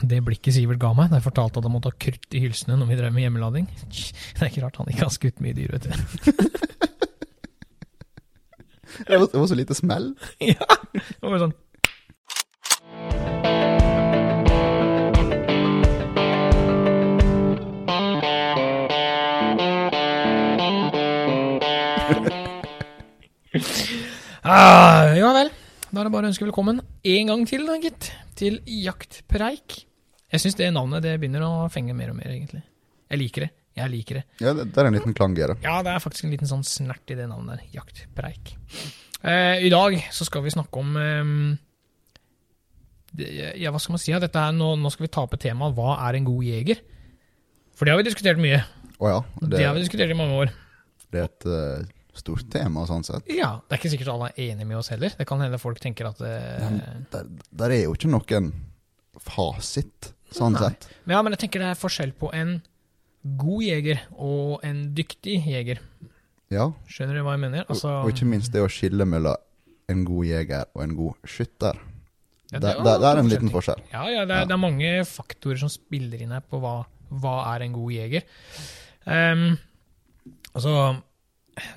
det blikket Sivert ga meg da jeg fortalte at han måtte ha krutt i hylsene når vi drev med hjemmelading. Det er ikke rart han ikke har skutt mye dyr, vet du. Det var, det var så lite smell. ja, det var sånn ah, Ja vel. Da er det bare å ønske velkommen en gang til, da, gitt. Til Jaktpreik. Jeg syns det navnet det begynner å fenge mer og mer, egentlig. Jeg liker det. Jeg liker det. Ja, det, det er en liten klang i det. Ja, det er faktisk en liten sånn snert i det navnet der. Jaktpreik. Eh, I dag så skal vi snakke om eh, det, Ja, hva skal man si? Ja, dette er, nå, nå skal vi ta opp et tema. Hva er en god jeger? For det har vi diskutert mye. Å ja. Det, Det, har vi diskutert i mange år. det er et uh, stort tema, sånn sett. Ja, Det er ikke sikkert alle er enige med oss heller. Det kan hende folk tenker at eh, Men der, der er jo ikke noen fasit, sånn Nei. sett. Men ja, men jeg tenker det er forskjell på en god jeger og en dyktig jeger. Ja, Skjønner du hva jeg mener? og, Altså, og ikke minst det å skille mellom en god jeger og en god skytter. Ja, det, det- det, det, er en liten forskjell. Ja, ja, det er, det er mange faktorer som spiller inn her på hva, hva er en god jeger. Um, altså,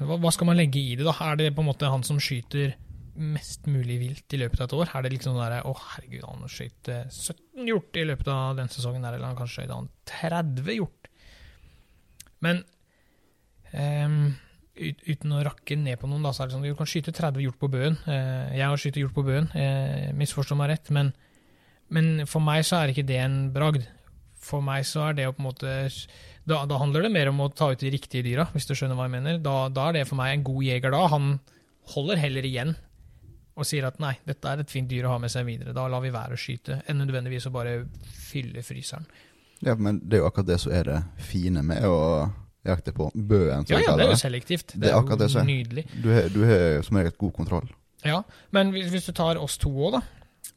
hva, hva skal man legge i det, da? Er det på en måte han som skyter mest mulig vilt i løpet av et år? Er det liksom sånn derre Å, herregud, han skjøt eh, 17 hjort i løpet av den sesongen der, eller han kanskje skjøt han 30 hjort? Men um, ut, uten å rakke ned på noen, da, så er det sånn du kan skyte 30 hjort på bøen. Eh, jeg har skutt hjort på bøen, eh, misforstå meg rett, men men for meg så er ikke det en bragd. For meg så er det å på en måte da, da handler det mer om å ta ut de riktige dyra, hvis du skjønner hva jeg mener. Da, da er det for meg en god jeger da. Han holder heller igjen og sier at nei, dette er et fint dyr å ha med seg videre. Da lar vi være å skyte, enn nødvendigvis å bare fylle fryseren. Ja, men det er jo akkurat det som er det fine med å jakte på bøen, Ja, ja, det er jo selektivt. Det er akkurat det som er. nydelig. Du har, du har som regel god kontroll. Ja, men hvis, hvis du tar oss to òg, da.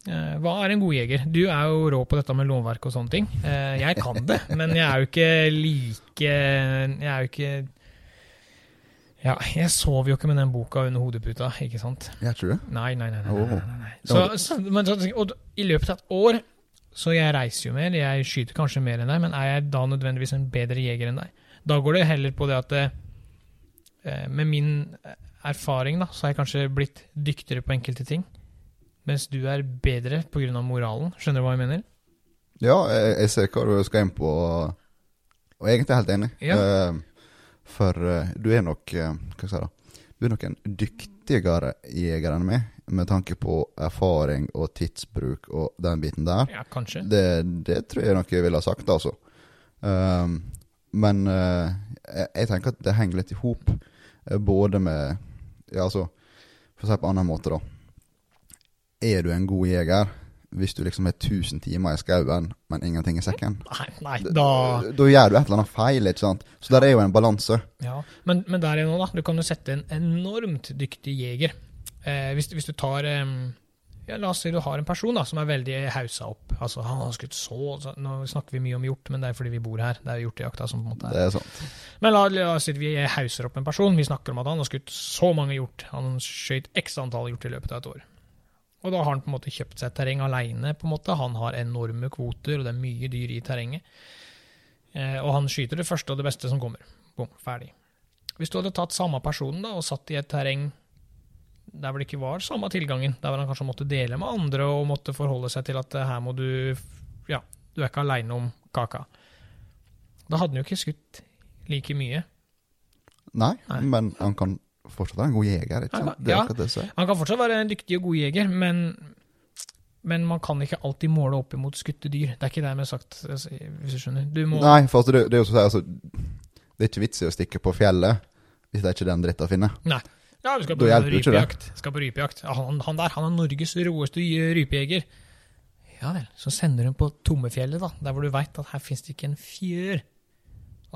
Eh, hva er en god jeger? Du er jo rå på dette med lovverk og sånne ting. Eh, jeg kan det, men jeg er jo ikke like Jeg er jo ikke Ja, jeg sover jo ikke med den boka under hodeputa, ikke sant? Jeg tror det. Nei, nei, nei. nei, nei, nei, nei. Så, så, men, så, og i løpet av et år Så jeg reiser jo mer, jeg skyter kanskje mer enn deg, men er jeg da nødvendigvis en bedre jeger enn deg? Da går det heller på det at eh, med min erfaring, da, så har jeg kanskje blitt dyktigere på enkelte ting. Mens du er bedre pga. moralen. Skjønner du hva jeg mener? Ja, jeg, jeg ser hva du skal inn på, og, og egentlig er jeg helt enig. Ja. Eh, for uh, du er nok uh, Hva skal jeg si? Du er nok en dyktigere jeger enn meg, med tanke på erfaring og tidsbruk og den biten der. Ja, kanskje. Det, det tror jeg nok jeg ville ha sagt, altså. Um, men uh, jeg, jeg tenker at det henger litt i hop, både med Ja, altså, for å si det på en annen måte, da. Er du en god jeger hvis du liksom har 1000 timer i skauen, men ingenting i sekken? Nei, nei, Da, da da gjør du et eller annet feil, ikke sant? Så der er jo en balanse. Ja, men, men der det nå, da. Du kan jo sette en enormt dyktig jeger. Eh, hvis, hvis du tar eh, ja, La oss si du har en person da, som er veldig hausa opp. Altså, han har skutt så, så Nå snakker vi mye om hjort, men det er fordi vi bor her. Det er hjortejakta som på en måte Det er er sant. Men la, la oss si vi hauser opp en person. Vi snakker om at han har skutt så mange hjort. Han skjøt x antall hjort i løpet av et år. Og da har han på en måte kjøpt seg terreng aleine. Han har enorme kvoter, og det er mye dyr i terrenget. Eh, og han skyter det første og det beste som kommer. Bom, ferdig. Hvis du hadde tatt samme personen da, og satt i et terreng der hvor det ikke var samme tilgangen, der hvor han kanskje måtte dele med andre og måtte forholde seg til at eh, her må du Ja, du er ikke aleine om kaka. Da hadde han jo ikke skutt like mye. Nei, Nei. men han kan fortsatt være en god jeger, ikke sant? Det er Ja. akkurat det som er. Han kan fortsatt være en dyktig og god jeger, men, men man kan ikke alltid måle opp imot skutte dyr. Det er ikke det jeg har sagt, hvis du skjønner. Du må Nei, for altså, det, det er jo sånn altså, Det er ikke vits i å stikke på fjellet hvis det er ikke den dritt å finne. Nei. Ja, vi skal på rypejakt. Skal på rypejakt. Han, han der han er Norges råeste rypejeger. Ja vel. Så sender hun på Tommefjellet, da, der hvor du veit at her fins det ikke en fjør.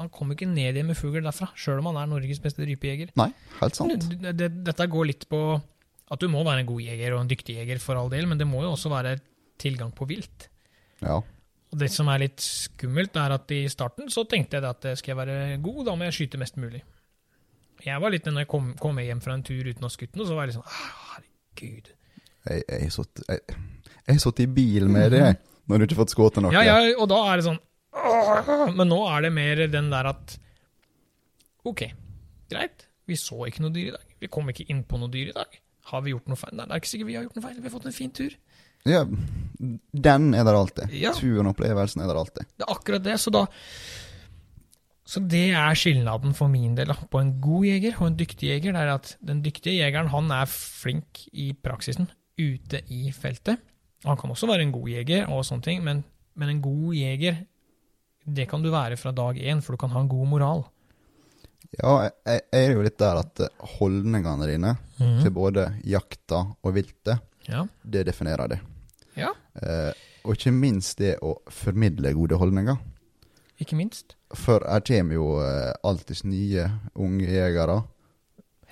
Han kommer ikke ned igjen med fugl derfra, sjøl om han er Norges beste rypejeger. Nei, helt sant. Det, det, dette går litt på at du må være en god jeger og en dyktig jeger for all del, men det må jo også være tilgang på vilt. Ja. Og det som er litt skummelt, er at i starten så tenkte jeg at skal jeg være god, da må jeg skyte mest mulig. Jeg var litt når jeg kom, kom hjem fra en tur uten å ha skutt noe, så var jeg liksom sånn Herregud. Jeg har sittet i bil med det Når du ikke har fått skutt noe. Ja, ja, og da er det sånn! Men nå er det mer den der at Ok, greit. Vi så ikke noe dyr i dag. Vi kom ikke inn på noe dyr i dag. Har vi gjort noe feil? Nei, det er ikke sikkert vi har gjort noe feil. Vi har fått en fin tur. Ja, den er der alltid. Ja. Turen og opplevelsen er der alltid. Det er akkurat det. Så da Så det er skilnaden for min del da, på en god jeger og en dyktig jeger. Det er at den dyktige jegeren han er flink i praksisen ute i feltet. Han kan også være en god jeger, og sånne ting, men, men en god jeger det kan du være fra dag én, for du kan ha en god moral. Ja, jeg, jeg er jo litt der at eh, holdningene dine til både jakta og viltet, Ja. det definerer det. ja, Eh, og ikke minst det å formidle gode holdninger. ikke minst. For her kommer jo eh, alltids nye unge jegere.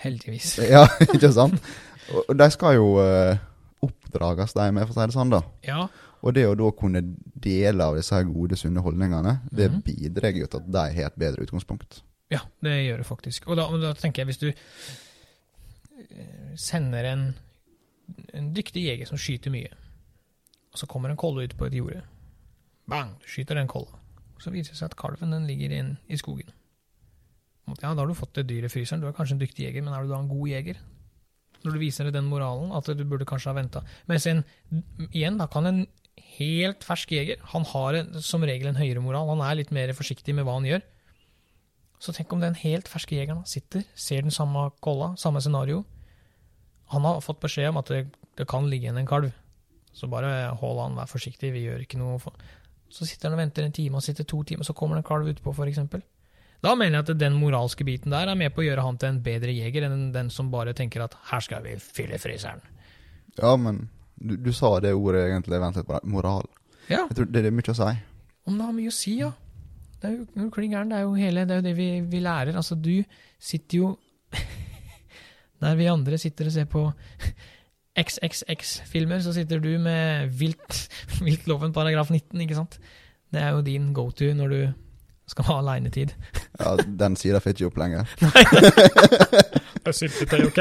Heldigvis. Ja, ikke sant? Og, og de skal jo eh, oppdrages, de med, for å si det sånn, da. Ja, Og det å da kunne dele av disse her gode, sunne holdningene, det Mhm. bidrar jo til at de har et bedre utgangspunkt. Ja, det gjør det faktisk. Og da, da tenker jeg, hvis du eh, sender en, en dyktig jeger som skyter mye, og så kommer en kolle ut på et jorde. Bang! Du skyter den kolla. Så viser det seg at kalven den ligger inn i skogen. Ja, da har du fått det dyret i fryseren. Du er kanskje en dyktig jeger, men er du da en god jeger? Når du viser deg den moralen, at du burde kanskje ha venta. Mens en, igjen, da kan en helt fersk jeger, han har en, som regel en høyere moral. Han er litt mer forsiktig med hva han gjør. Så tenk om den helt ferske jegeren sitter, ser den samme kolla, samme scenario. Han har fått beskjed om at det, det kan ligge igjen en kalv. Så bare hold han, vær forsiktig, vi gjør ikke noe for... Så sitter han og venter en time, og sitter to timer, så kommer det en kalv utpå, eksempel. Da mener jeg at den moralske biten der er med på å gjøre han til en bedre jeger enn den som bare tenker at her skal vi fylle fryseren. Ja, men du, du sa det ordet egentlig, vent litt på det, moral. Ja, Jeg tror det er mye å si. om det har mye å si, ja. Det er jo klin gæren, det er jo hele, det er jo det vi, vi lærer. Altså, du sitter jo Der vi andre sitter og ser på XXX-filmer, så sitter du med vilt, viltloven paragraf 19, ikke sant? Det er jo din go-to når du skal ha aleinetid. Ja, den sida får ikke opp lenger. Det er syltetøy, ok?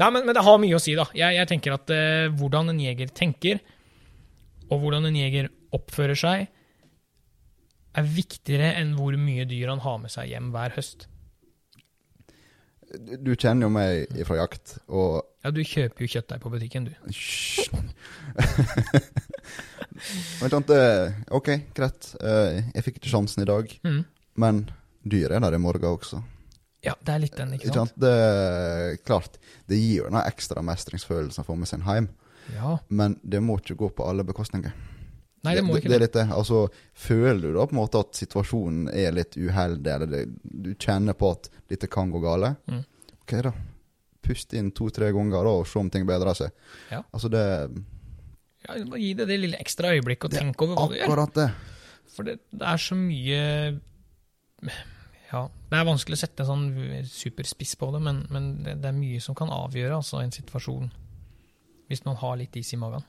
Nei, men, men det har mye å si, da. Jeg, jeg tenker at eh, hvordan en jeger tenker, og hvordan en jeger oppfører seg, er viktigere enn hvor mye dyr han har med seg hjem hver høst. Du, kjenner jo meg fra jakt, og Ja, du kjøper jo kjøttdeig på butikken, du. Hysj. Men sant, ok, greit. Eh, Jeg fikk ikke sjansen i dag, Mm. men dyret er der i morgen også. Ja, det er litt den, ikke sant? Det klart, det gir jo den ekstra mestringsfølelsen å få med sin hjem, Ja. men det må ikke gå på alle bekostninger. Nei, det må ikke det. det. er litt. Altså, føler du da på en måte at situasjonen er litt uheldig, eller det, du kjenner på at dette kan gå gale, Mm. ok da. Pust inn to-tre ganger da, og se om ting bedrer seg. Ja. Altså, det Ja, må gi det det lille ekstra øyeblikket og tenke over hva du gjør. akkurat det. For det, det er så mye Ja, det er vanskelig å sette en sånn superspiss på det, men, men det, det er mye som kan avgjøre altså, en situasjon, hvis man har litt is i magen.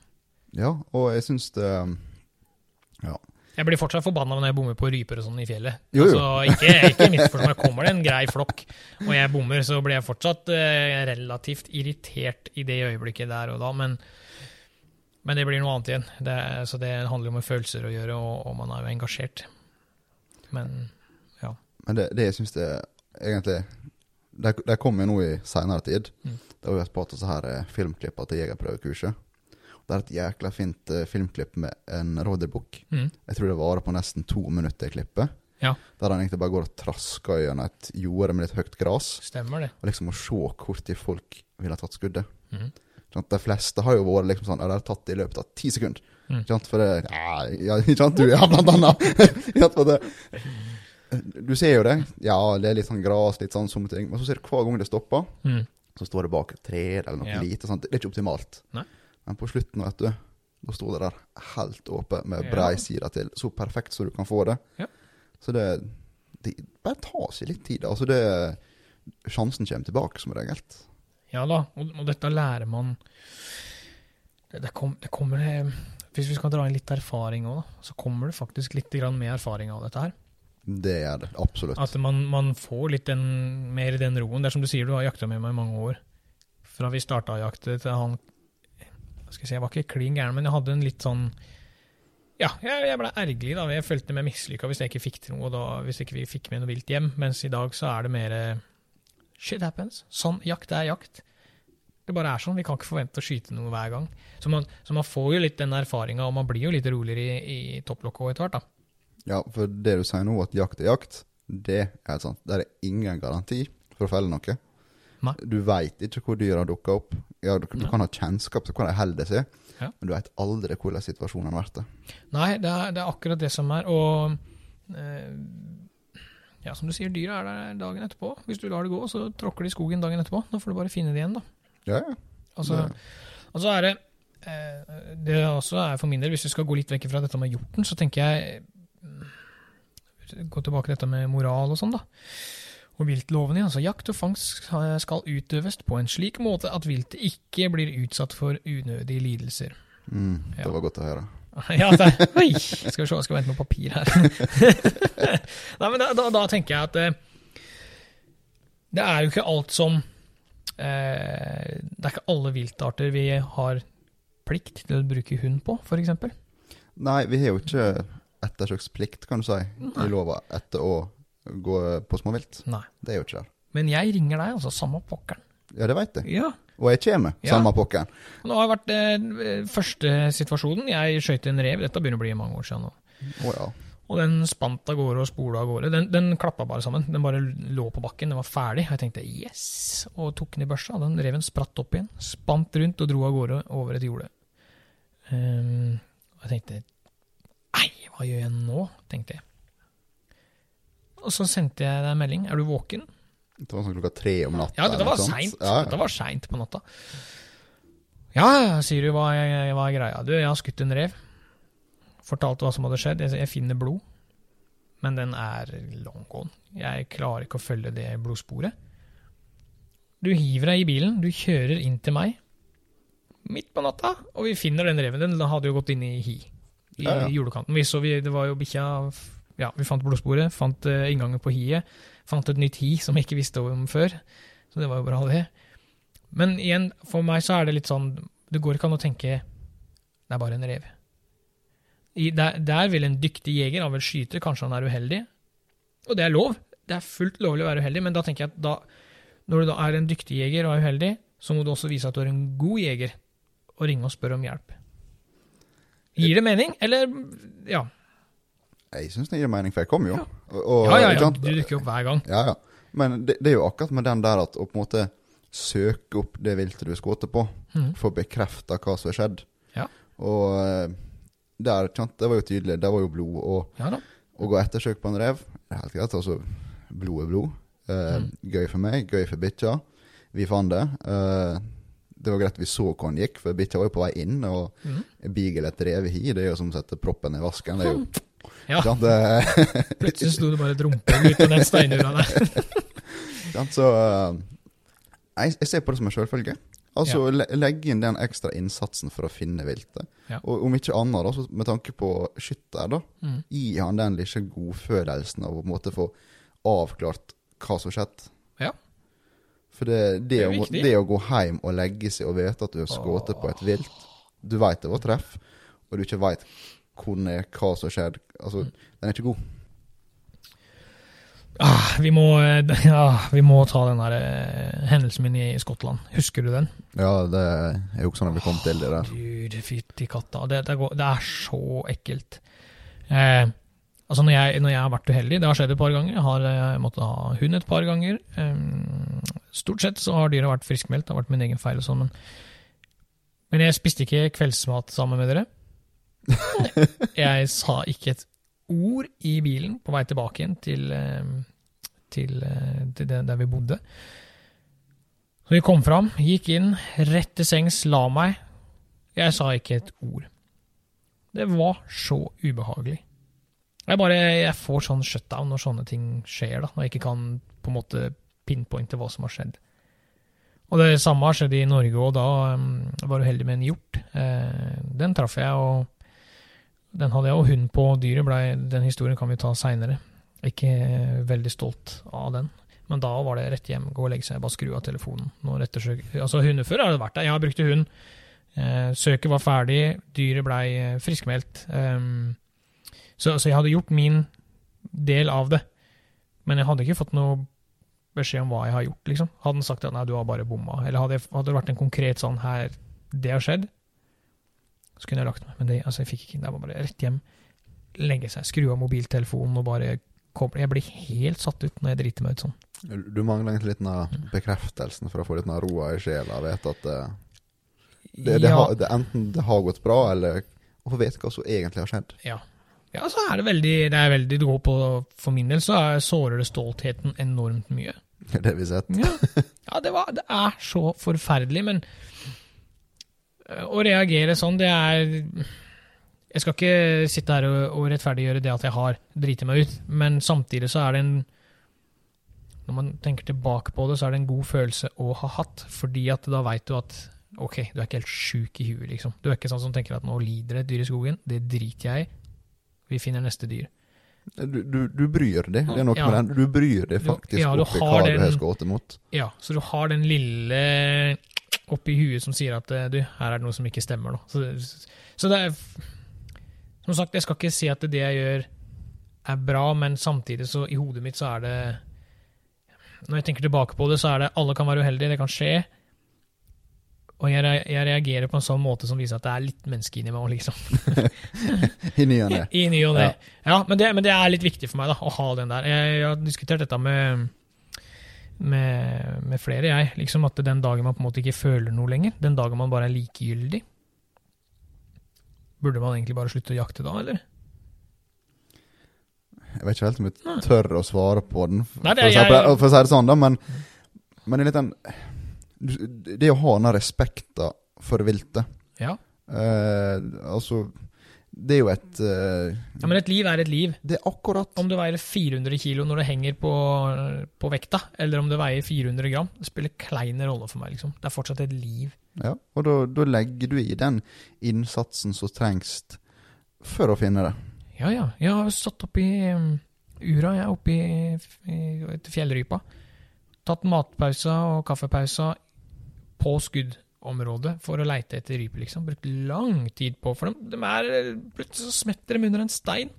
Ja, og jeg syns det Ja. Jeg blir fortsatt forbanna når jeg bommer på ryper og sånn i fjellet. Jo, jo. Altså, ikke, ikke misforstå meg, kommer det en grei flokk, og jeg bommer, så blir jeg fortsatt eh, relativt irritert i det øyeblikket der og da, men, men det blir noe annet igjen. Det, så det handler jo om følelser å gjøre, og, og man er jo engasjert. Men Men det, det jeg syns det egentlig De, de kom jo nå i seinere tid. Mm. Det har vært på disse her eh, filmklippa til Jegerprøvekurset. Det er et jækla fint uh, filmklipp med en rådyrbukk. mm, Jeg tror det varer på nesten to minutter i klippet. Ja. Der han egentlig bare går og trasker gjennom et jorde med litt høyt gras. stemmer det. Og liksom å se hvor tid folk ville ha tatt skuddet. Mm. Sånn de fleste har jo vært liksom sånn eller tatt det i løpet av ti sekunder. Mm. For det Ja, ja? Du, ja, blant annet. Du ser jo det. Ja, det er litt sånn gras, litt sånn somme ting. Men så ser du hver gang det stopper, Mm. så står det bak et tre eller noe Ja. lite. Sant? Det er ikke optimalt. Nei. Men på slutten, vet du, da sto det der helt åpent med Ja. brei side til. Så perfekt så du kan få det. Ja. Så det, det Bare tar seg litt tid. Altså det Sjansen kommer tilbake, som regel. Ja da, og, og dette lærer man Det, det, kom, det kommer eh, Hvis vi skal dra inn litt erfaring òg, så kommer det faktisk litt grann med erfaring av dette her. Det er det. Absolutt. At man, man får litt den, mer den roen. Det er som du sier, du har jakta med meg i mange år. Fra vi starta å jakte til han hva skal jeg si, Jeg var ikke klin gæren, men jeg hadde en litt sånn Ja, jeg, jeg ble ergerlig, da. Jeg følte meg mislykka hvis jeg ikke fikk til noe, da, hvis ikke vi fikk med noe vilt hjem. Mens i dag så er det mer Shit happens. Sånn, jakt er jakt. Det bare er sånn. Vi kan ikke forvente å skyte noe hver gang. Så man, så man får jo litt den erfaringa, og man blir jo litt roligere i, i topplokket etter hvert, da. Ja, for det du sier nå, at jakt er jakt, det er helt sant. Der er ingen garanti for å felle noe. Nei. Du veit ikke hvor dyra dukker opp. Ja, du, du kan ha kjennskap til hvor de holder seg, Ja. men du veit aldri hvordan situasjonen det. Nei, det er, det er akkurat det som er. Og eh, ja, som du sier, dyra er der dagen etterpå. Hvis du lar det gå, så tråkker de skogen dagen etterpå. Nå får du bare finne det igjen, da. Ja, ja. Altså, og så er det eh, Det også er for min del, hvis vi skal gå litt vekk fra dette med hjorten, så tenker jeg Gå tilbake til dette med moral og sånn, da. Og viltlovene. Altså, jakt og fangst skal utøves på en slik måte at viltet ikke blir utsatt for unødige lidelser. Mm, det Ja. var godt å høre. Ja, det, oi, skal vi se, jeg skal vente noe papir her. Nei, men da, da, da tenker jeg at eh, det er jo ikke alt som eh, Det er ikke alle viltarter vi har plikt til å bruke hund på, f.eks. Nei, vi har jo ikke ettersøksplikt, kan du si, i lova etter å gå på småvilt. Nei. Det er jo ikke der. Men jeg ringer deg, altså. Samme pokkeren. Ja, det veit jeg. Ja. Og jeg kommer, Ja. samme pokkeren. Nå har det vært eh, første situasjonen. Jeg skøyt en rev. Dette begynner å bli mange år siden nå. Oh, ja. Og den spant av gårde og spola av gårde. Den, den klappa bare sammen. Den bare lå på bakken. Den var ferdig. Jeg tenkte yes! Og tok den i børsa. Den reven spratt opp igjen, spant rundt og dro av gårde over et jorde. Um, og jeg tenkte hva gjør jeg nå? tenkte jeg. Og så sendte jeg deg en melding. Er du våken? Det var sånn klokka tre om natta. Ja, dette var seint. Ja, Dette var seint på natta. Ja, ja, sier du, hva er, hva er greia? Du, jeg har skutt en rev. Fortalte hva som hadde skjedd. Jeg, jeg finner blod, men den er long gone. Jeg klarer ikke å følge det blodsporet. Du hiver deg i bilen, du kjører inn til meg midt på natta, og vi finner den reven. Den hadde jo gått inn i hi. I Ja, ja. julekanten. Vi så vi, det var jo bikkja Ja, vi fant blodsporet, fant uh, inngangen på hiet. Fant et nytt hi som jeg ikke visste om før. Så det var jo bra, det. Men igjen, for meg så er det litt sånn Det går ikke an å tenke det er bare en rev. I, der, der vil en dyktig jeger han vil skyte, kanskje han er uheldig. Og det er lov. Det er fullt lovlig å være uheldig, men da tenker jeg at da, når du da er en dyktig jeger og er uheldig, så må du også vise at du er en god jeger, og ringe og spørre om hjelp. Gir det mening, eller Ja. Jeg syns det gir mening, for jeg kom jo. Ja. Og, og, Ja, ja, ja, du dukker opp hver gang. Ja, ja. Men det, det er jo akkurat med den der at å på en måte søke opp det viltet du er skutt på, mm. få bekrefta hva som har skjedd. Ja. Og eh, der, det var jo tydelig, det var jo blod. Og Ja å gå ettersøk på en rev, det er helt greit. Altså, blod er blod. Eh, mm. Gøy for meg, gøy for bikkja. Vi fant det. Eh, det var greit vi så hvor han gikk, for bikkja var jo på vei inn. Og mm. beagle et revehi, det er jo som å sette proppen i vasken. Det er jo Ja. ikke det, Plutselig sto det bare et rumpehull ut av den steinura der. Så eh, jeg, jeg ser på det som en selvfølge. Altså ja. legge inn den ekstra innsatsen for å finne viltet. Ja. Og om ikke annet, da, med tanke på skytter, da, Mm. gi han den lille godfølelsen av å på en måte få avklart hva som skjedde. Ja. For det, det, Det er å, det å gå hjem og legge seg og vite at du har skutt på et vilt Du veit det var treff, og du ikke veit hvor den er, hva som skjedde. Altså, Mm. den er ikke god. Ah, vi, må, eh, ja, vi må ta den der eh, hendelsen min i Skottland. Husker du den? Ja, det er jo ikke sånn at vi kom til det der. Gud, fytti katta. Det, det, går, det er så ekkelt. Eh, altså når jeg, når jeg har vært uheldig, det har skjedd et par ganger, jeg har eh, måttet ha hund et par ganger. Eh, stort sett så har dyret vært friskmeldt, det har vært min egen feil og sånn, men, men jeg spiste ikke kveldsmat sammen med dere. jeg sa ikke et ord i bilen på vei tilbake igjen til, eh, til, eh, til det, der vi bodde. Så vi kom fram, gikk inn, rett til sengs, la meg. Jeg sa ikke et ord. Det var så ubehagelig. Jeg bare, jeg får sånn shutdown når sånne ting skjer, da, når jeg ikke kan på en måte pinpointe hva som har skjedd. Og det samme har skjedd i Norge, og da um, var jeg uheldig med en hjort. Eh, den traff jeg, og den hadde jeg og hund på. Dyret ble, Den historien kan vi ta seinere. Ikke veldig stolt av den. Men da var det rett hjem, gå og legge seg, bare skru av telefonen. Når ettersøk, altså Hundefører har det vært der. Jeg brukte hund Eh, søket var ferdig, dyret blei eh, friskmeldt. Um, så, så jeg hadde gjort min del av det. Men jeg hadde ikke fått noe beskjed om hva jeg har gjort, liksom. Hadde han sagt at nei, du har bare bomma, eller hadde, jeg- hadde det vært en konkret sånn her, det har skjedd, så kunne jeg lagt meg. Men det, altså, jeg fikk ikke, det var bare rett hjem, legge seg, skru av mobiltelefonen og bare koble. Jeg blir helt satt ut når jeg driter meg ut sånn. Du mangler egentlig litt den bekreftelsen for å få litt den roa i sjela. Vet at det, det, det, ja, har, det enten det har gått bra, eller å få vite hva som egentlig har skjedd. ja. Ja, så er det veldig, det er veldig, det går på, for min del så er, sårer det stoltheten enormt mye. Det har vi sett. Ja, ja det, var, det er så forferdelig, men øh, å reagere sånn, det er Jeg skal ikke sitte her og, og rettferdiggjøre det at jeg har driti meg ut, men samtidig så er det en Når man tenker tilbake på det, så er det en god følelse å ha hatt, fordi at da veit du at ok, du er ikke helt sjuk i huet, liksom. Du er ikke sånn som tenker at nå lider et dyr i skogen, det driter jeg i. Vi finner neste dyr. Du, du, du bryr deg. Det er noe Ja. med den. Du bryr deg faktisk ja, oppi hva den- du har skutt mot. Ja, så du har den lille oppi huet som sier at eh, du, her er det noe som ikke stemmer. Så, så det er Som sagt, jeg skal ikke si at det jeg gjør er bra, men samtidig så i hodet mitt så er det Når jeg tenker tilbake på det, så er det alle kan være uheldige, det kan skje. Og jeg, jeg reagerer på en sånn måte som viser at det er litt menneske inni meg òg, liksom. I ny og ne. I ny og ne. Ja. Ja, men det, men det er litt viktig for meg, da, å ha den der. Jeg, jeg har diskutert dette med, med, med flere, jeg. Liksom at den dagen man på en måte ikke føler noe lenger, den dagen man bare er likegyldig Burde man egentlig bare slutte å jakte da, eller? Jeg vet ikke helt om jeg tør å svare på den, for, Nei, det for, å, er si, for å si det sånn, da. Men, men det er litt den Det å ha den respekten for viltet Ja. eh, Altså, det er jo et eh, ja. Men et liv er et liv. Det er akkurat Om du veier 400 kilo når du henger på, på vekta, eller om du veier 400 gram, det spiller klein rolle for meg, liksom. Det er fortsatt et liv. Ja, og da, legger du i den innsatsen som trengs for å finne det. Ja, ja. Jeg har satt oppi um, ura, jeg, oppi i- etter fjellrypa. Tatt matpausa og kaffepauser på skuddområdet for å leite etter rype, liksom. Brukt lang tid på, for dem. de er Plutselig så smetter de under en stein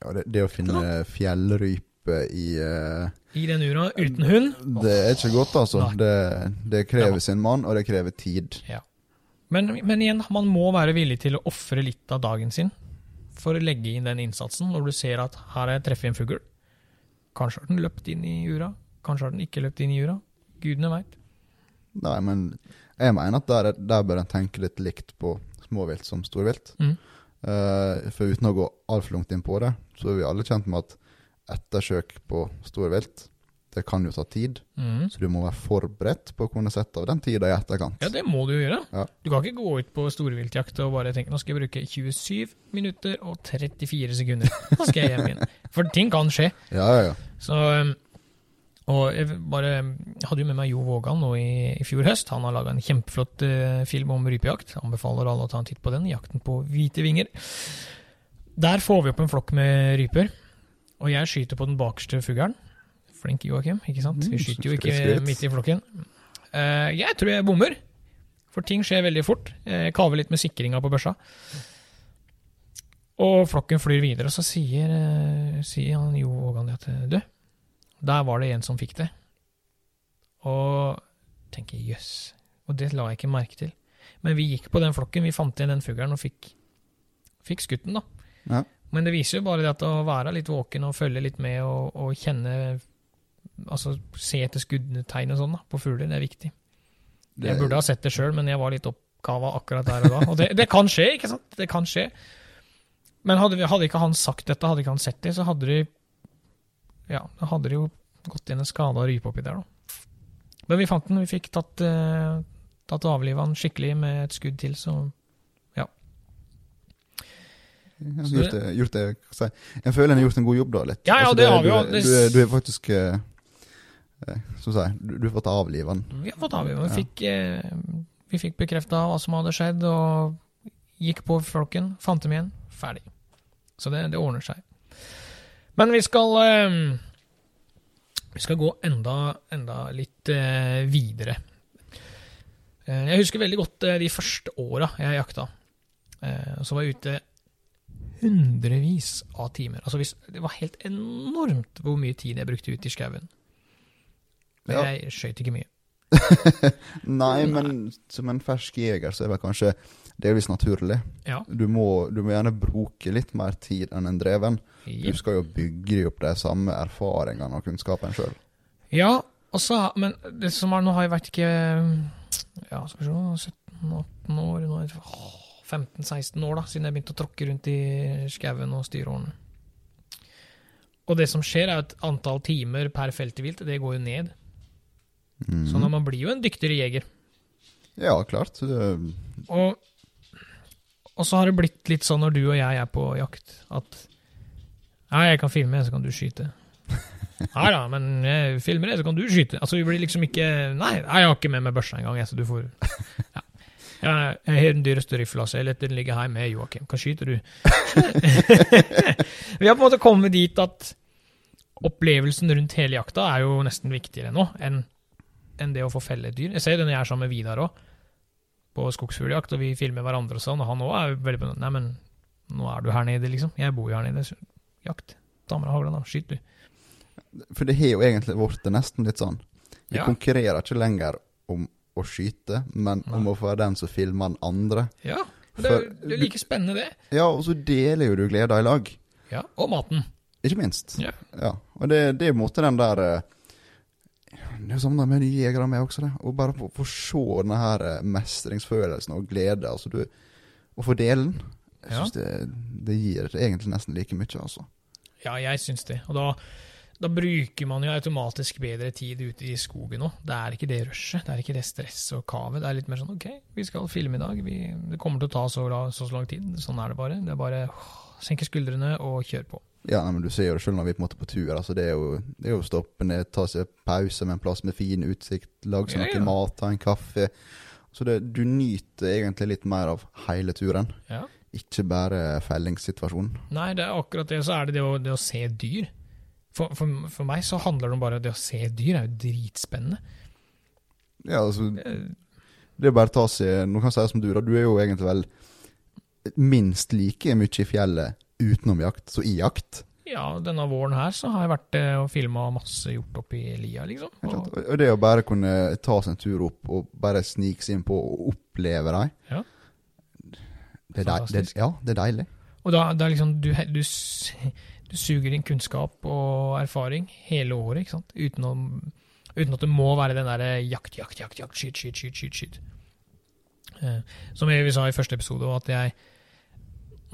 Ja, det, det å finne fjellrype i uh, i den ura uten hund. Det er ikke godt, altså. Det, det krever sin mann, og det krever tid. Men, men igjen, man må være villig til å ofre litt av dagen sin for å legge inn den innsatsen når du ser at her har jeg truffet en fugl. Kanskje har den løpt inn i ura, kanskje har den ikke løpt inn i ura. Gudene veit. Nei, men jeg mener at der, der bør en tenke litt likt på småvilt som storvilt. Mm. Uh, for uten å gå altfor langt inn på det, så er vi alle kjent med at ettersøk på storvilt, det kan jo ta tid. Mm. Så du må være forberedt på å kunne sette av den tida i etterkant. Ja, det må du gjøre. Ja. Du kan ikke gå ut på storviltjakt og bare tenke nå skal jeg bruke 27 minutter og 34 sekunder. nå skal jeg hjem igjen. For ting kan skje. Ja, ja, ja. Så, um, og jeg bare hadde jo med meg Jo Vågan nå i, i fjor høst. Han har laga en kjempeflott uh, film om rypejakt. Anbefaler alle å ta en titt på den. 'Jakten på hvite vinger'. Der får vi opp en flokk med ryper. Og jeg skyter på den bakerste fuglen. Flink Joakim, ikke sant? Vi Mm, skyter jo ikke midt i flokken. Uh, jeg tror jeg bommer, for ting skjer veldig fort. Jeg kaver litt med sikringa på børsa. Og flokken flyr videre, og så sier, uh, sier han Jo Vågan at du, der var det en som fikk det. Og tenker jøss. Og det la jeg ikke merke til. Men vi gikk på den flokken, vi fant igjen den fuglen og fikk, fikk skutt den, da. Ja. Men det viser jo bare det at å være litt våken og følge litt med og, og kjenne Altså se etter skuddtegn og sånn da, på fugler, det er viktig. Det- Jeg burde ha sett det sjøl, men jeg var litt oppkava akkurat der og da. Og det, det kan skje, ikke sant? Det kan skje. Men hadde, vi, hadde ikke han sagt dette, hadde ikke han sett det, så hadde det Ja, da hadde det jo gått inn en skada rype oppi der, da. Men vi fant den. Vi fikk tatt, eh, tatt avliva den skikkelig med et skudd til, så ja. Så gjort det, gjort det jeg si. Jeg føler en har gjort en god jobb da, litt. Ja, ja, det har vi jo. Du, du, du er faktisk eh, eh, Som sagt, du, du har fått avliva den. Vi har fått avliva. Vi Ja. fikk, eh, vi fikk bekrefta hva som hadde skjedd, og gikk på flokken, fant dem igjen, ferdig. Så det, det ordner seg. Men vi skal eh, Vi skal gå enda, enda litt eh, videre. Eh, Jeg husker veldig godt de første åra jeg jakta. Så var jeg ute hundrevis av timer. Altså Det var helt enormt hvor mye tid jeg brukte ute i skauen. Men Ja. jeg skøyt ikke mye. Nei, men som en fersk jeger så er det kanskje delvis naturlig. Ja. Du må, du må gjerne bruke litt mer tid enn en dreven. Du skal jo bygge opp de samme erfaringene og kunnskapen sjøl. Ja, også, men det som er, nå har jeg vært ikke Ja, skal vi se 17-18 år nå er det, 15-16 år da, siden jeg begynte å tråkke rundt i skauen og styreårene. Og det som skjer, er at antall timer per feltvilt det går jo ned. Mm. Så når man blir jo en dyktigere jeger. Ja, klart. Det- Og, og så har det blitt litt sånn når du og jeg er på jakt, at ja, jeg kan filme, så kan du skyte. Nei da, men jeg filmer det, så kan du skyte. Altså, vi blir liksom ikke Nei, jeg har ikke med meg børsa engang, så du får ja. Jeg har den dyreste rifla, så jeg lar den ligge hjemme Joakim. Hva skyter du? vi har på en måte kommet dit at opplevelsen rundt hele jakta er jo nesten viktigere nå enn enn det å få felle et dyr. Jeg ser det når jeg er sammen med Vidar òg på skogsfugljakt, og vi filmer hverandre og sånn, og han òg er veldig på Nei, men nå er du her nede, liksom. Jeg bor jo her nede. så Jakt. Ta med deg hagla, da. Skyt, du. For det har jo egentlig blitt nesten litt sånn. Vi Ja. konkurrerer ikke lenger om å skyte, men om å få den som filmer den andre. Ja. Det er, jo, det er like spennende, det. Ja, og så deler jo du gleda i lag. Ja. Og maten. Ikke minst. Ja. Ja, og det, det er på en måte den der eh, jo sånn med nye jegere med også, det. Og bare få, få se denne her eh, mestringsfølelsen og glede. Altså du Å få dele den. Jeg Ja. det, det gir egentlig nesten like mye, altså. Ja, jeg syns det. Og da, da bruker man jo automatisk bedre tid ute i skogen òg. Det er ikke det rushet, det er ikke det stresset og kavet. Det er litt mer sånn OK, vi skal filme i dag. Vi, det kommer til å ta så, så, så lang tid. Sånn er det bare. Det er bare å senke skuldrene og kjøre på. Ja, nei, men Du ser jo det sjøl når vi er på en måte på tur. altså Det er jo, det er jo stoppe ned, ta seg pause med en plass med fin utsikt, lage seg Ja, noe ja. mat, ta en kaffe. Så det, du nyter egentlig litt mer av hele turen, Ja. ikke bare fellingssituasjonen. Nei, det er akkurat det. Så er det det å, det å se dyr. For, for, for meg så handler det om bare det å se dyr er jo dritspennende. Ja, altså Eh, Det er bare å ta seg Nå kan jeg si som du, da. Du er jo egentlig vel minst like mye i fjellet utenom jakt så i jakt. Ja, denne våren her så har jeg vært eh, og filma masse hjort opp i lia, liksom. Og, Og det å bare kunne ta seg en tur opp og bare snike seg innpå og oppleve dem Ja. det, det, Ja, det er deilig. og da det er liksom du, du, du suger inn kunnskap og erfaring hele året, ikke sant? Uten, å, uten at det må være den derre jakt, jakt, jakt, jakt, skyt, skyt, skyt, skyt. skyt. Eh, som vi sa i første episode, at jeg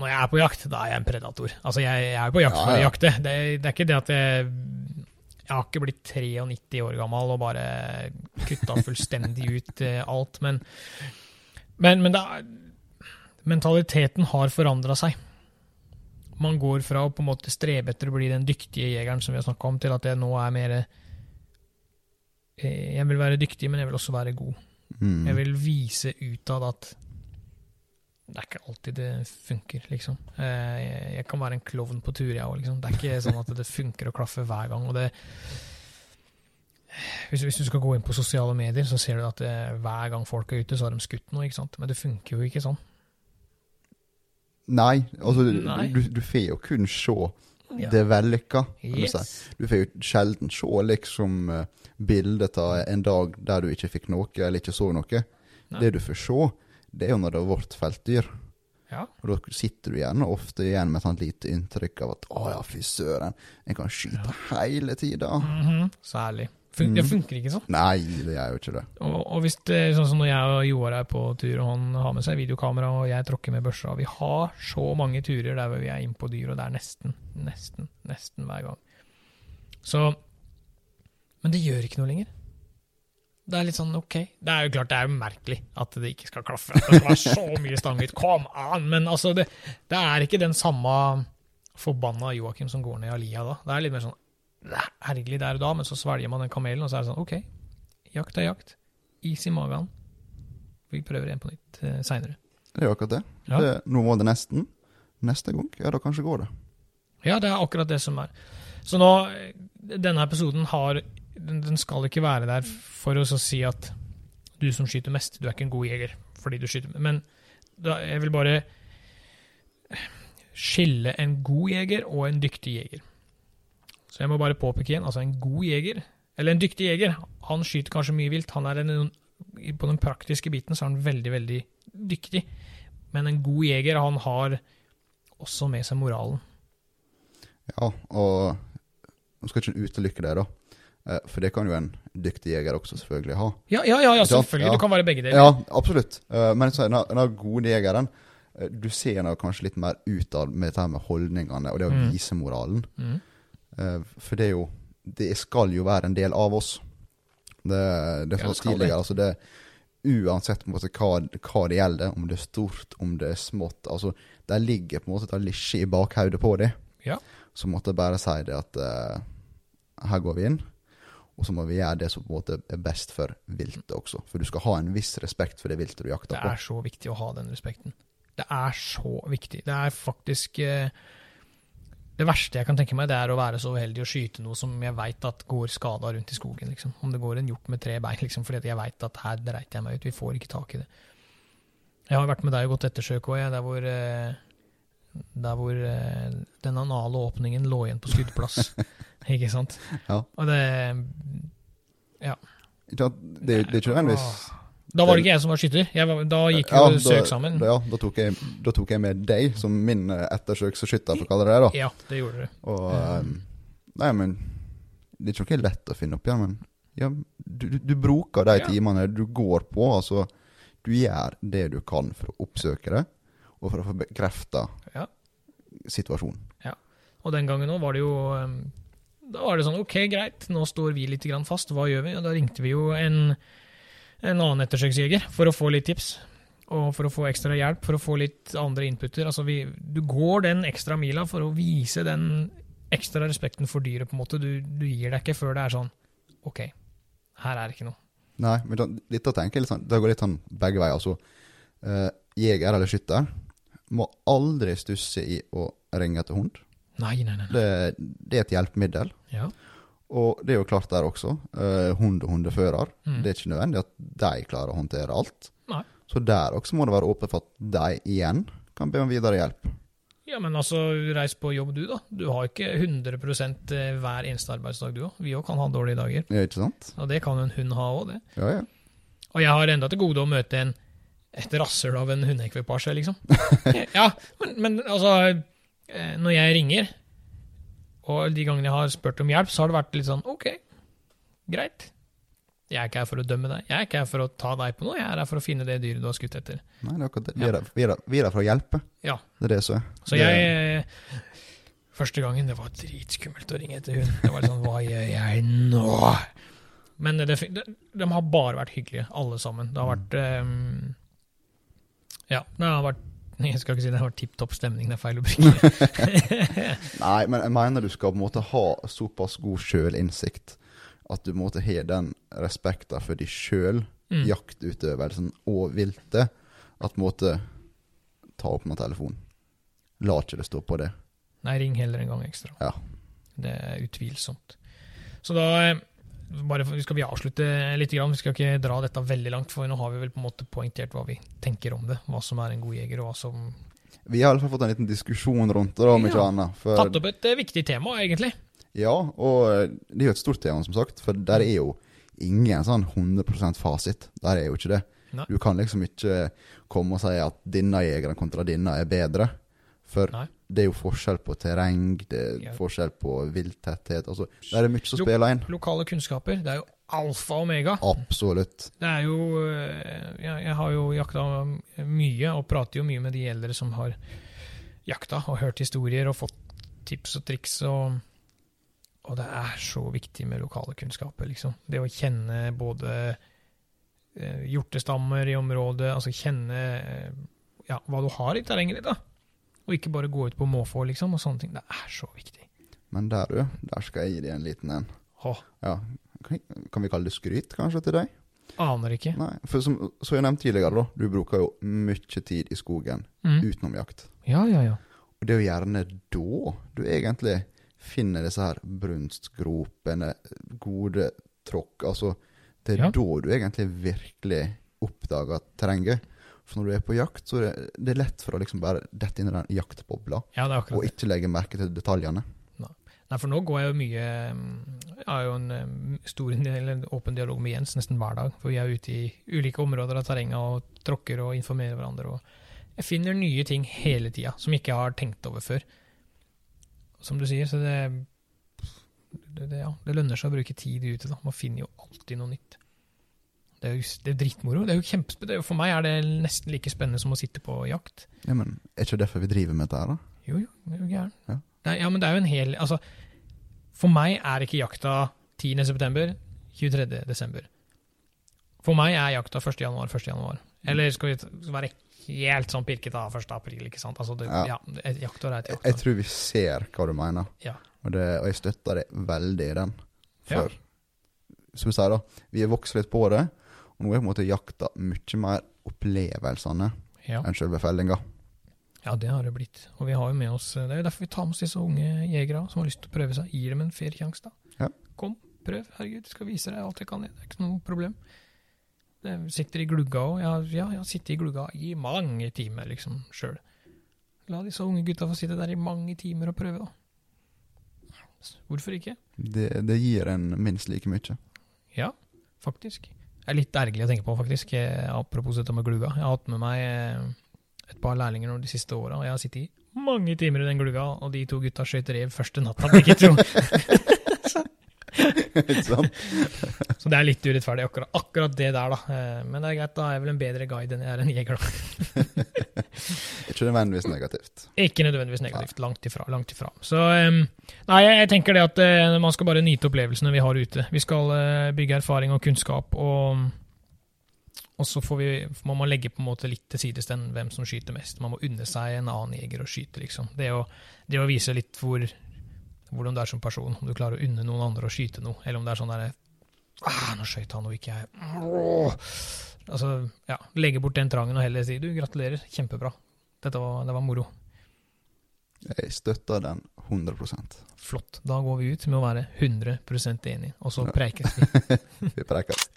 når jeg er på jakt, da er jeg en predator. Altså, jeg, jeg er på jakt Ja, for å jakte. Det, det er ikke det at jeg Jeg har ikke blitt 93 år gammel og bare kutta fullstendig ut eh, alt, men Men, men er, mentaliteten har forandra seg. Man går fra å på en måte strebe etter å bli den dyktige jegeren som vi har snakka om, til at jeg nå er mer eh, Jeg vil være dyktig, men jeg vil også være god. Mm. Jeg vil vise utad at det er ikke alltid det funker, liksom. Eh, Jeg, jeg kan være en klovn på tur, jeg òg, liksom. Det er ikke sånn at det funker å klaffe hver gang. Og det hvis, hvis du skal gå inn på sosiale medier, så ser du at det, hver gang folk er ute, så har de skutt noe, ikke sant. Men det funker jo ikke sånn. Nei, altså Nei. du, du får jo kun se Ja. det vellykka. du Yes. si. Du får jo sjelden se liksom uh, bildet av en dag der du ikke fikk noe, eller ikke så noe. Nei. Det du får se, det er jo når det har vært feltdyr. Ja. Og da sitter du gjerne ofte igjen med et sånt lite inntrykk av at å ja, fy søren, en kan skyte hele tida. Mhm, Særlig. Fun Det Mm. funker ikke sånn. Nei, det gjør jo ikke det. Og, og hvis det er sånn som når jeg og Joar er på tur, og han har med seg videokamera, og jeg tråkker med børsa, vi har så mange turer der vi er inne på dyr, og det er nesten, nesten, nesten hver gang. Så Men det gjør ikke noe lenger. Det er litt sånn ok. Det er jo klart det er jo merkelig at det ikke skal klaffe. Det skal være så mye stanghytt. Kom an! Men altså, det, det er ikke den samme forbanna Joakim som går ned i Alia da. Det er litt mer sånn herlig der og da, men så svelger man den kamelen, og så er det sånn OK, jakt er jakt. Is i magen. Vi prøver en på nytt eh, seinere. Det er jo akkurat det. Ja. det. Nå må det nesten. Neste gang, ja da kanskje går det. Ja, det er akkurat det som er. Så nå, denne episoden har Den, den skal ikke være der for å si at du som skyter mest, du er ikke en god jeger fordi du skyter Men da, jeg vil bare skille en god jeger og en dyktig jeger. Så jeg må bare påpeke igjen, altså en god jeger, eller en dyktig jeger, han skyter kanskje mye vilt. Han er en, på den praktiske biten så er han veldig, veldig dyktig. Men en god jeger, han har også med seg moralen. Ja, og nå skal ikke utelukke det, da. Eh, For det kan jo en dyktig jeger også selvfølgelig ha. Ja, ja, ja, ja selvfølgelig. Ja. Du kan være begge deler. Ja, absolutt. Eh, Men så den den gode jegeren eh, Du ser nå kanskje litt mer utad med dette med holdningene og det å Mm. vise moralen. Mm. For det er jo Det skal jo være en del av oss. Det, det er sånn tidligere, altså det Uansett måte hva, hva det gjelder, om det er stort, om det er smått altså Der ligger på en måte et lisje i bakhodet på dem. Ja. Så måtte jeg bare si det at uh, her går vi inn, og så må vi gjøre det som på en måte er best for viltet også. For du skal ha en viss respekt for det viltet du jakter på. Det er så viktig å ha den respekten. Det er så viktig. Det er faktisk eh, Det verste jeg kan tenke meg, det er å være så uheldig å skyte noe som jeg veit at går skada rundt i skogen. Liksom. Om det går en hjort med tre bein, liksom, fordi jeg veit at her dreit jeg meg ut. Vi får ikke tak i det. Jeg har vært med deg og gått ettersøk òg, der hvor eh, der hvor eh, den anale åpningen lå igjen på skuddplass. ikke sant? Ja. Og det Ja. Det, det er ikke nødvendigvis Da var det ikke jeg som var skytter. Var, da gikk vi Ja, søk sammen. Da, ja, da tok, jeg, da tok jeg med deg som min ettersøks- ettersøksskytter, for å kalle det det. da. Ja, det gjorde du. Og eh, Nei, men det er ikke noe lett å finne opp igjen, men ja, du, du, du bruker de Ja. timene du går på. Altså, du gjør det du kan for å oppsøke det, og for å få bekrefta Ja. situasjonen. Og den gangen òg var det jo um, Da var det sånn OK, greit, nå står vi litt fast, hva gjør vi? Og da ringte vi jo en, en annen ettersøksjeger for å få litt tips. Og for å få ekstra hjelp, for å få litt andre inputter. Altså vi, du går den ekstra mila for å vise den ekstra respekten for dyret, på en måte. Du, du gir deg ikke før det er sånn OK, her er det ikke noe. Nei, men da, dette tenker jeg litt sånn, det går litt sånn begge veier. Altså, eh, jeger eller skytter må aldri stusse i å ringe etter hund. Nei, nei, nei. Det, det er et hjelpemiddel. Ja. Og det er jo klart der også. eh, hund og hundefører. Mm. Det er ikke nødvendig at de klarer å håndtere alt. Nei. Så der også må det være åpent for at de igjen kan be om videre hjelp. Ja, men altså, reis på jobb du, da. Du har ikke 100 hver eneste arbeidsdag, du òg. Vi òg kan ha dårlige dager. Ja, ikke sant? Og det kan jo en hund ha òg, det. Ja, ja. Og jeg har enda til gode å møte en et rasshøl av en hundeekvipasje, liksom. ja, men, men altså eh, Når jeg ringer, og de gangene jeg har spurt om hjelp, så har det vært litt sånn OK, greit. Jeg er ikke her for å dømme deg. Jeg er ikke her for å ta deg på noe. Jeg er her for å finne det dyret du har skutt etter. Nei, det er akkurat det. Vi er her, vi er vi er for å hjelpe. Ja. Det er det som er. Så jeg Første gangen, det var dritskummelt å ringe etter hund. Det var sånn Hva gjør jeg nå? Men det, det, de har bare vært hyggelige, alle sammen. Det har vært um, Ja, det har vært Jeg skal ikke si det har vært tipp topp stemning, det er feil å bruke. Nei, men jeg mener du skal på en måte ha såpass god sjølinnsikt at du på en måte har den respekten for deg sjøl, Mm. jaktutøvelsen og viltet, at på en måte ta opp med telefonen. La ikke det stå på det. Nei, ring heller en gang ekstra. Ja. Det er utvilsomt. Så da eh, bare for, skal vi avslutte litt. Grann. Vi skal ikke dra dette veldig langt, for nå har vi vel på en måte poengtert hva vi tenker om det. Hva som er en god jeger, og hva som Vi har i alle fall fått en liten diskusjon rundt det, om ikke Ja. annet. For, Tatt opp et eh, viktig tema, egentlig. Ja, og eh, det er jo et stort tema, som sagt. For der er jo ingen sånn 100% fasit. Der er jo ikke det. Nei. Du kan liksom ikke komme og si at denne jegeren kontra denne er bedre. For Nei. Det er jo forskjell på terreng, det er Ja. forskjell på vilttetthet. Altså, Det er mye som Jo. spiller inn. Lokale kunnskaper, det er jo alfa og omega. Absolutt. Det er jo eh, Jeg, jeg har jo jakta mye, og prater jo mye med de eldre som har jakta, og hørt historier og fått tips og triks, og, og det er så viktig med lokale kunnskaper, liksom. Det å kjenne både eh, hjortestammer i området, altså kjenne eh, ja, hva du har i terrenget ditt, da. Og ikke bare gå ut på måfå, liksom, og sånne ting. Det er så viktig. Men der, du, der skal jeg gi deg en liten en. Ja. Kan kan vi kalle det skryt, kanskje, til deg? aner ikke. Nei, for som, som jeg nevnte tidligere, da, du bruker jo mye tid i skogen Mm. utenom jakt. Ja, ja, ja. Og det er jo gjerne da du egentlig finner disse her brunstgropene, gode tråkk, altså Det er Ja. da du egentlig virkelig oppdager terrenget. For når du er på jakt, så er det, lett for å liksom bare dette inn i den jaktbobla, Ja, det er og ikke legge merke til detaljene. Nei, for nå går jeg jo mye mm, Jeg har jo en mm, stor eller åpen dialog med Jens nesten hver dag. For vi er ute i ulike områder av terrenget og tråkker og informerer hverandre. Og jeg finner nye ting hele tida som jeg ikke har tenkt over før. Som du sier, så det, det, det, ja, det lønner seg å bruke tid ute. da. Man finner jo alltid noe nytt. Det er jo det er dritmoro. Det er jo kjempespennende. For meg er det nesten like spennende som å sitte på jakt. Ja, men Er ikke derfor vi driver med dette her, da? Jo, jo, det er jo gæren. Ja. Det er, ja, men det er jo en hel Altså, for meg er ikke jakta 10. september, 23. desember. For meg er jakta 1. januar, 1. januar. Eller skal vi være helt sånn pirket av 1. april, ikke sant? Altså, det, ja. Ja. et jaktår er et Jeg, jeg tror vi ser hva du mener, Ja. og, det, og jeg støtter det veldig i den. Ja. Som du sier, da, vi har vokst litt på det, og nå er på en måte jakta mye mer opplevelsene Ja. enn selve fellinga. ja, det har det blitt. Og vi har jo med oss Det er jo derfor vi tar med oss disse unge jegere som har lyst til å prøve seg. Gir dem en fair sjanse, da. Ja. Kom, prøv. Herregud, jeg skal vise deg alt jeg kan. Det er ikke noe problem. Det sitter i glugga òg. Ja, ja, jeg har sittet i glugga i mange timer, liksom, sjøl. La disse unge gutta få sitte der i mange timer og prøve, da. Hvorfor ikke? Det, det gir en minst like mye. Ja, faktisk. Er litt ergerlig å tenke på, faktisk. Eh, Apropos dette med gluga. Jeg har hatt med meg eh, et par lærlinger de siste åra, og jeg har sittet i mange timer i den gluga, og de to gutta skøyt rev første natta, begge to. Så det er litt urettferdig, akkurat, akkurat det der, da. Eh, Men det er greit, da er jeg vel en bedre guide enn jeg er en jeger, da. Ikke nødvendigvis negativt. Ikke nødvendigvis negativt. Langt ifra. langt ifra. Så Nei, jeg, tenker det at eh, man skal bare nyte opplevelsene vi har ute. Vi skal eh, bygge erfaring og kunnskap, og, og så får vi, må man legge på en måte litt til sides den hvem som skyter mest. Man må unne seg en annen jeger å skyte, liksom. Det å, det å vise litt hvor, hvordan du er som person. Om du klarer å unne noen andre å skyte noe, eller om det er sånn derre ah, 'Nå skøyt han, og ikke jeg.' Altså, ja. Legge bort den trangen og heller si 'du, gratulerer, kjempebra'. Dette var, det var moro. Jeg støtter den 100 Flott. Da går vi ut med å være 100 enig, og så preikes vi. Vi prekes.